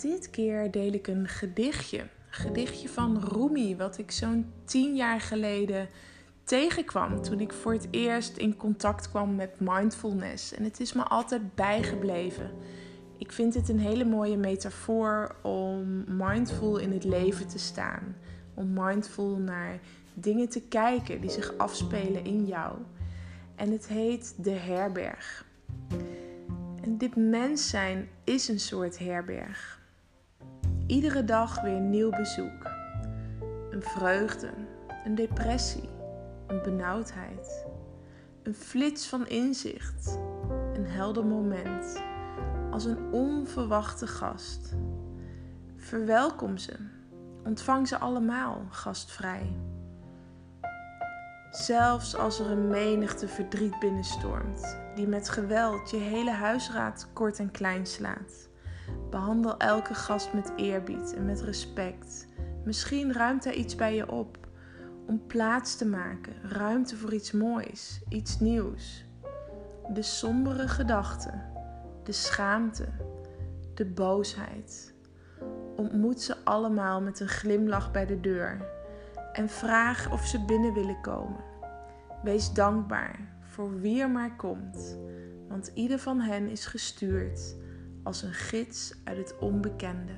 dit keer deel ik een gedichtje. Een gedichtje van Rumi, wat ik zo'n tien jaar geleden tegenkwam toen ik voor het eerst in contact kwam met mindfulness. En het is me altijd bijgebleven. Ik vind het een hele mooie metafoor om mindful in het leven te staan. Om mindful naar dingen te kijken die zich afspelen in jou. En het heet De Herberg. En dit mens zijn is een soort herberg. Iedere dag weer nieuw bezoek. Een vreugde, een depressie, een benauwdheid. Een flits van inzicht, een helder moment. Als een onverwachte gast. Verwelkom ze. Ontvang ze allemaal gastvrij. Zelfs als er een menigte verdriet binnenstormt, die met geweld je hele huisraad kort en klein slaat. Behandel elke gast met eerbied en met respect. Misschien ruimt hij iets bij je op om plaats te maken, ruimte voor iets moois, iets nieuws. De sombere gedachten, de schaamte, de boosheid. Ontmoet ze allemaal met een glimlach bij de deur en vraag of ze binnen willen komen. Wees dankbaar voor wie er maar komt, want ieder van hen is gestuurd als een gids uit het onbekende.